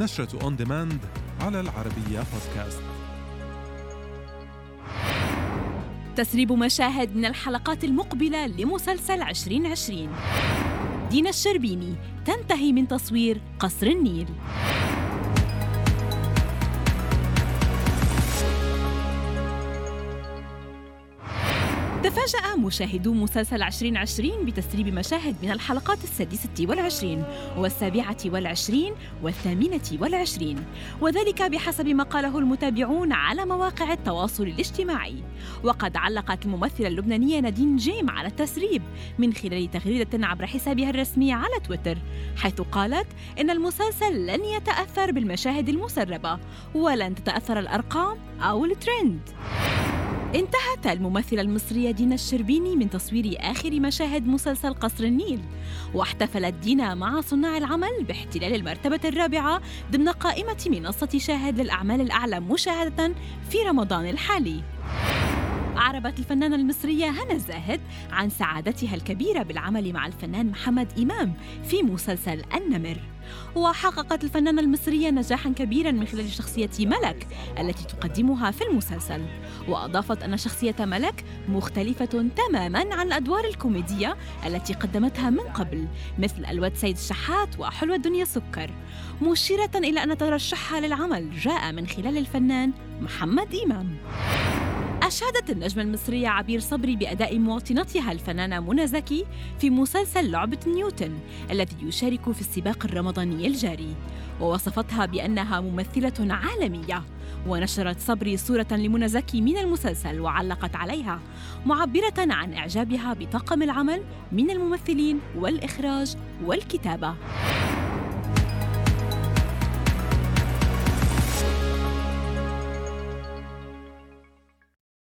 نشرة on demand على العربية بودكاست تسريب مشاهد من الحلقات المقبلة لمسلسل 2020 دينا الشربيني تنتهي من تصوير قصر النيل. تفاجأ مشاهدو مسلسل 2020 بتسريب مشاهد من الحلقات السادسة والعشرين والسابعة والعشرين والثامنة والعشرين. وذلك بحسب ما قاله المتابعون على مواقع التواصل الاجتماعي. وقد علقت الممثلة اللبنانية نادين جيم على التسريب من خلال تغريدة عبر حسابها الرسمي على تويتر حيث قالت إن المسلسل لن يتأثر بالمشاهد المسربة ولن تتأثر الأرقام أو الترند. انتهت الممثلة المصرية دينا الشربيني من تصوير آخر مشاهد مسلسل قصر النيل واحتفلت دينا مع صناع العمل باحتلال المرتبة الرابعة ضمن قائمة منصة شاهد للأعمال الأعلى مشاهدة في رمضان الحالي. أعربت الفنانة المصرية هنا الزاهد عن سعادتها الكبيرة بالعمل مع الفنان محمد إمام في مسلسل النمر. وحققت الفنانة المصرية نجاحا كبيرا من خلال شخصية ملك التي تقدمها في المسلسل. وأضافت أن شخصية ملك مختلفة تماما عن الأدوار الكوميدية التي قدمتها من قبل مثل الواد سيد الشحات وحلوة الدنيا سكر. مشيرة إلى أن ترشحها للعمل جاء من خلال الفنان محمد إمام. أشادت النجمة المصرية عبير صبري بأداء مواطنتها الفنانة منى زكي في مسلسل لعبة نيوتن الذي يشارك في السباق الرمضاني الجاري. ووصفتها بأنها ممثلة عالمية. ونشرت صبري صورة لمنى زكي من المسلسل وعلقت عليها معبرة عن إعجابها بطاقم العمل من الممثلين والإخراج والكتابة.